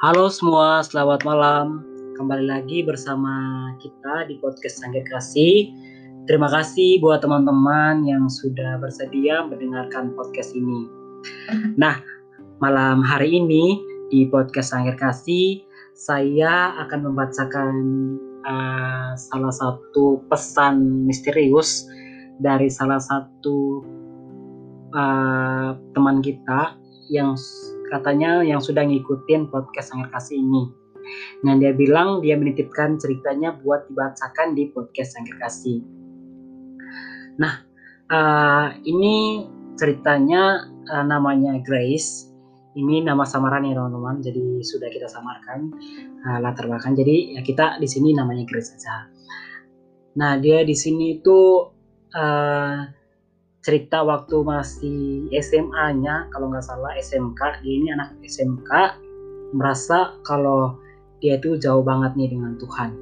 Halo semua, selamat malam. Kembali lagi bersama kita di podcast Sangkir Kasih. Terima kasih buat teman-teman yang sudah bersedia mendengarkan podcast ini. Nah, malam hari ini di podcast Sangkir Kasih, saya akan membacakan uh, salah satu pesan misterius dari salah satu uh, teman kita yang katanya yang sudah ngikutin podcast Sangir Kasih ini. Nah dia bilang dia menitipkan ceritanya buat dibacakan di podcast Sangir Kasih. Nah uh, ini ceritanya uh, namanya Grace. Ini nama samaran ya teman-teman. Jadi sudah kita samarkan uh, latar belakang. Jadi ya kita di sini namanya Grace saja. Nah dia di sini itu uh, cerita waktu masih SMA-nya kalau nggak salah SMK dia ini anak SMK merasa kalau dia itu jauh banget nih dengan Tuhan.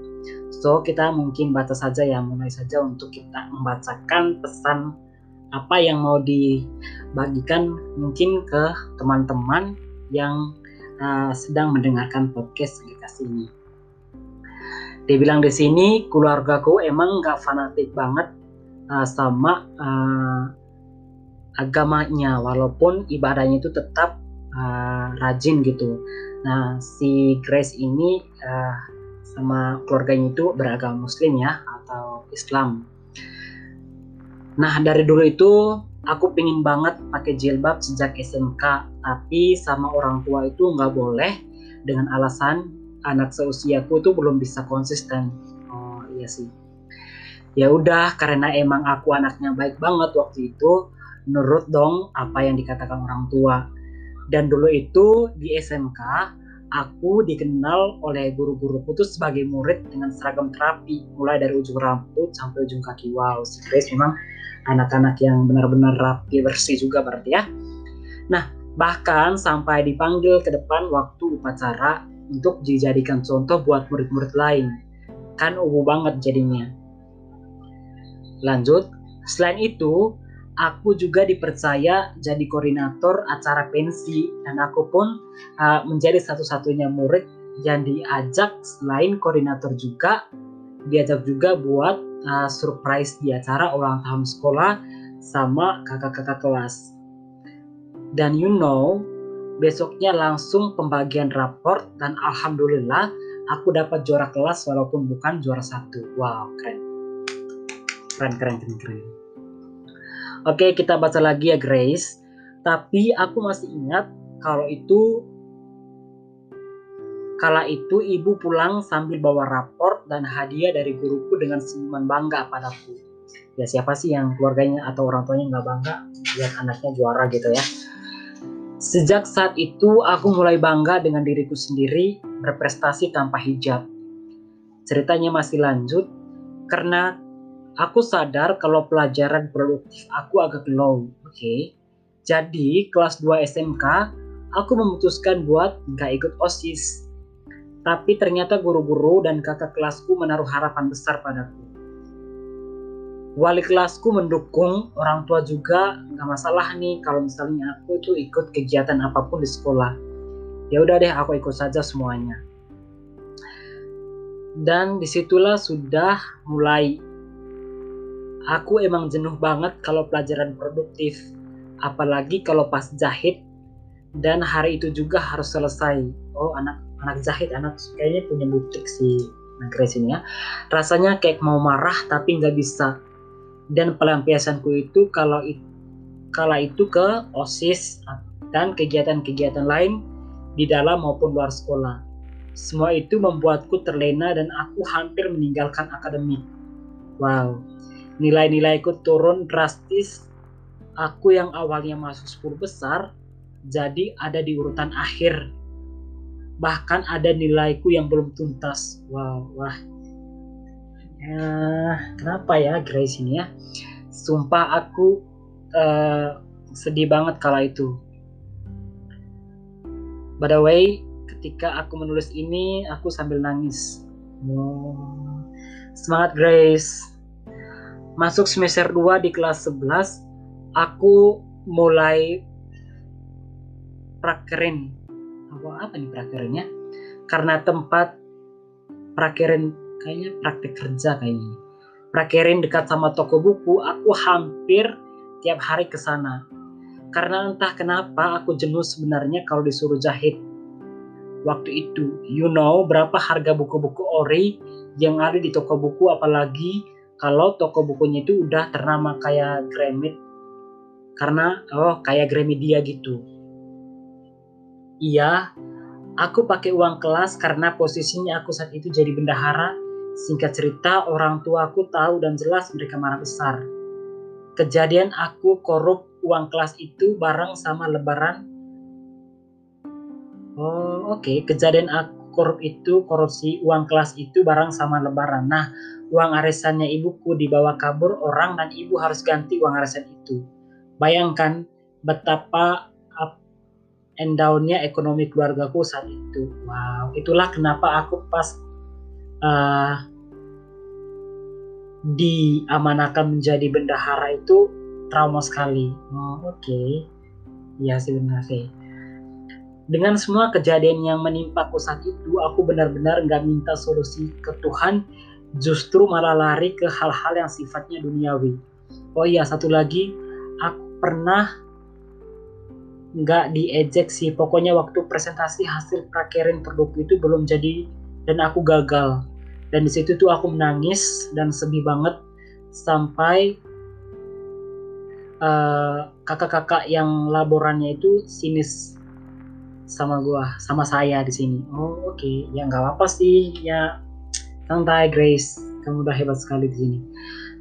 So kita mungkin baca saja ya mulai saja untuk kita membacakan pesan apa yang mau dibagikan mungkin ke teman-teman yang uh, sedang mendengarkan podcast kasih ini dia bilang di sini keluargaku emang nggak fanatik banget uh, sama uh, agamanya walaupun ibadahnya itu tetap uh, rajin gitu. Nah si Grace ini uh, sama keluarganya itu beragama Muslim ya atau Islam. Nah dari dulu itu aku pingin banget pakai jilbab sejak SMK tapi sama orang tua itu nggak boleh dengan alasan anak seusiaku tuh belum bisa konsisten. Oh iya sih ya udah karena emang aku anaknya baik banget waktu itu nurut dong apa yang dikatakan orang tua. Dan dulu itu di SMK aku dikenal oleh guru-guruku tuh sebagai murid dengan seragam terapi. Mulai dari ujung rambut sampai ujung kaki. Wow si Grace memang anak-anak yang benar-benar rapi bersih juga berarti ya. Nah bahkan sampai dipanggil ke depan waktu upacara untuk dijadikan contoh buat murid-murid lain. Kan ubu banget jadinya Lanjut, selain itu, aku juga dipercaya jadi koordinator acara pensi dan aku pun uh, menjadi satu-satunya murid yang diajak selain koordinator juga diajak juga buat uh, surprise di acara ulang tahun sekolah sama kakak-kakak kelas. Dan you know, besoknya langsung pembagian raport dan alhamdulillah aku dapat juara kelas walaupun bukan juara satu. Wow, keren keren keren keren keren oke kita baca lagi ya Grace tapi aku masih ingat kalau itu Kala itu ibu pulang sambil bawa rapor dan hadiah dari guruku dengan senyuman bangga padaku. Ya siapa sih yang keluarganya atau orang tuanya nggak bangga lihat anaknya juara gitu ya. Sejak saat itu aku mulai bangga dengan diriku sendiri berprestasi tanpa hijab. Ceritanya masih lanjut karena aku sadar kalau pelajaran produktif aku agak low. Oke. Okay? Jadi kelas 2 SMK aku memutuskan buat nggak ikut OSIS. Tapi ternyata guru-guru dan kakak kelasku menaruh harapan besar padaku. Wali kelasku mendukung, orang tua juga nggak masalah nih kalau misalnya aku itu ikut kegiatan apa pun di sekolah. Ya udah deh aku ikut saja semuanya. Dan di situlah sudah mulai aku emang jenuh banget kalau pelajaran produktif apalagi kalau pas jahit. Dan hari itu juga harus selesai. Oh anak anak jahit anak kayaknya punya butik si Grace ini ya. Rasanya kayak mau marah tapi nggak bisa. Dan pelampiasanku itu kalau itu kala itu ke osis dan kegiatan-kegiatan lain di dalam maupun luar sekolah. Semua itu membuatku terlena dan aku hampir meninggalkan akademik wow nilai-nilaiku turun drastis. Aku yang awalnya masuk 10 besar jadi ada di urutan akhir. Bahkan ada nilaiku yang belum tuntas. Wow, wah. Ya, kenapa ya Grace ini ya? Sumpah aku uh, sedih banget kala itu. By the way, ketika aku menulis ini, aku sambil nangis. Oh, semangat Grace masuk semester 2 di kelas 11 aku mulai prakerin. Apa apa nih prakerinnya? Karena tempat prakerin kayaknya praktek kerja kayaknya. Prakerin dekat sama toko buku aku hampir tiap hari ke sana. Karena entah kenapa aku jenuh sebenarnya kalau disuruh jahit. Waktu itu you know berapa harga buku-buku ori yang ada di toko buku apalagi kalau toko bukunya itu udah ternama kayak Gramit karena oh kayak Gramedia gitu iya Aku pakai uang kelas karena posisinya aku saat itu jadi bendahara. Singkat cerita, orang tua aku tahu dan jelas mereka marah besar. Kejadian aku korup uang kelas itu bareng sama lebaran. Oh, oke. Okay. Kejadian aku korup itu, korupsi uang kelas itu bareng sama lebaran. Nah, uang arisannya ibuku dibawa kabur orang dan ibu harus ganti uang arisan itu. Bayangkan betapa and down-nya ekonomi keluargaku saat itu. Wow, itulah kenapa aku pas uh, diamanakan menjadi bendahara itu trauma sekali. Oh, oke. Okay. Ya sih. Dengan semua kejadian yang menimpaku saat itu, aku benar-benar nggak minta solusi ke Tuhan, justru malah lari ke hal-hal yang sifatnya duniawi. Oh iya, satu lagi, aku pernah nggak diejek sih pokoknya waktu presentasi hasil prakerin produkku itu belum jadi dan aku gagal dan di situ tuh aku menangis dan sedih banget sampai uh, kakak-kakak yang laborannya itu sinis sama gua sama saya di sini oh oke okay. ya nggak apa-apa sih ya santai Grace kamu udah hebat sekali di sini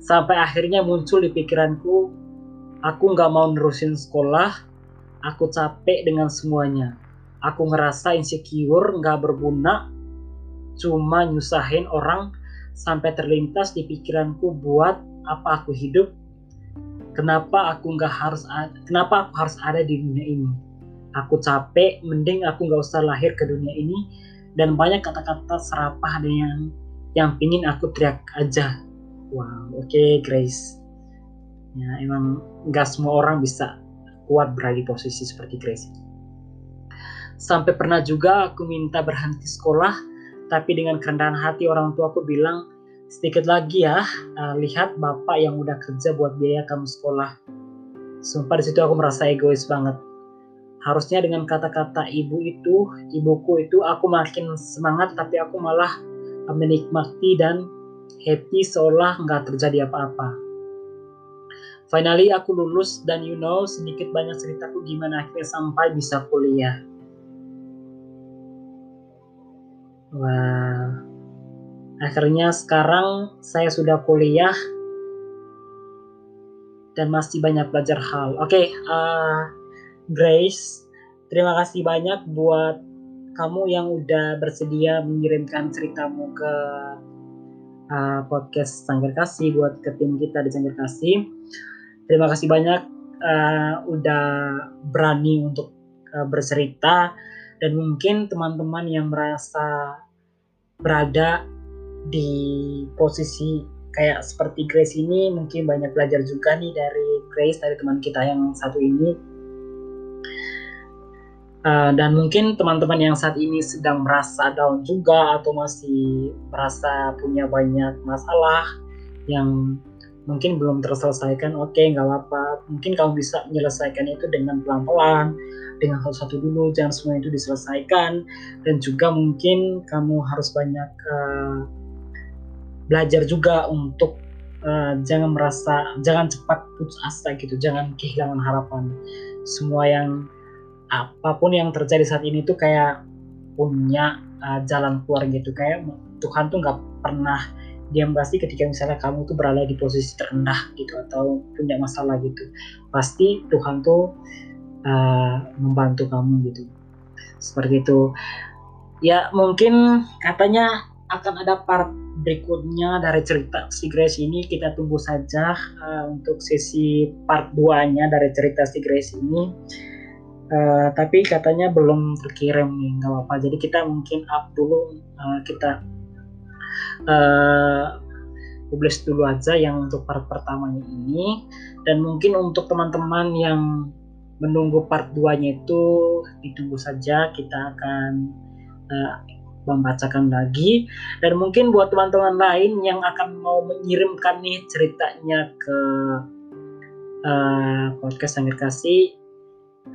sampai akhirnya muncul di pikiranku aku nggak mau nerusin sekolah Aku capek dengan semuanya. Aku ngerasa insecure, nggak berguna, cuma nyusahin orang sampai terlintas di pikiranku buat apa aku hidup, kenapa aku nggak harus kenapa aku harus ada di dunia ini. Aku capek, mending aku nggak usah lahir ke dunia ini dan banyak kata-kata serapah ada yang yang pingin aku teriak aja. Wow, oke okay, Grace. Ya emang nggak semua orang bisa kuat berada di posisi seperti Grace. Sampai pernah juga aku minta berhenti sekolah, tapi dengan kerendahan hati orang tua aku bilang, sedikit lagi ya, uh, lihat bapak yang udah kerja buat biaya kamu sekolah. Sumpah di situ aku merasa egois banget. Harusnya dengan kata-kata ibu itu, ibuku itu, aku makin semangat, tapi aku malah menikmati dan happy seolah nggak terjadi apa-apa Finally aku lulus dan you know sedikit banyak ceritaku gimana akhirnya sampai bisa kuliah. Wah, akhirnya sekarang saya sudah kuliah dan masih banyak belajar hal. Oke, okay, uh, eh, Grace, terima kasih banyak buat kamu yang udah bersedia mengirimkan ceritamu ke uh, podcast Sanggar Kasih buat ke tim kita di Sanggar Kasih. Terima kasih banyak uh, udah berani untuk uh, bercerita. Dan mungkin teman-teman yang merasa berada di posisi kayak seperti Grace ini mungkin banyak belajar juga nih dari Grace dari teman kita yang satu ini uh, dan mungkin teman-teman yang saat ini sedang merasa down juga atau masih merasa punya banyak masalah yang mungkin belum terselesaikan oke okay, nggak apa-apa. Mungkin kamu bisa menyelesaikan itu dengan pelan-pelan dengan satu-satu dulu jangan semua itu diselesaikan. Dan juga mungkin kamu harus banyak uh, belajar juga untuk uh, jangan merasa jangan cepat putus asa gitu jangan kehilangan harapan. Semua yang apa pun yang terjadi saat ini tuh kayak punya uh, jalan keluar gitu. Kayak Tuhan tuh nggak pernah dia pasti ketika misalnya kamu tuh berada di posisi terendah gitu atau punya masalah gitu. Pasti Tuhan tuh uh, membantu kamu gitu. Seperti itu. Ya mungkin katanya akan ada part berikutnya dari cerita si Grace ini. Kita tunggu saja uh, untuk sesi part 2 nya dari cerita si Grace ini uh, tapi katanya belum terkirim nih nggak apa-apa. Jadi kita mungkin up dulu uh, kita uh, publish dulu aja yang untuk part pertamanya ini. Dan mungkin untuk teman-teman yang menunggu part 2 nya itu ditunggu saja. Kita akan uh, membacakan lagi. Dan mungkin buat teman-teman lain yang akan mau mengirimkan nih ceritanya ke uh, podcast Sangir Kasih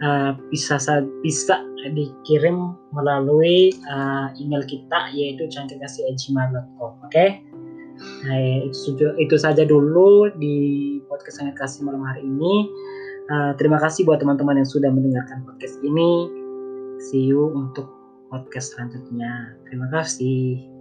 uh, bisa bisa dikirim melalui uh, email kita yaitu cangkirkasih@gmail.com oke okay? nah, itu, itu saja dulu di podcast Sangir Kasih malam hari ini uh, terima kasih buat teman-teman yang sudah mendengarkan podcast ini see you untuk podcast selanjutnya. Terima kasih.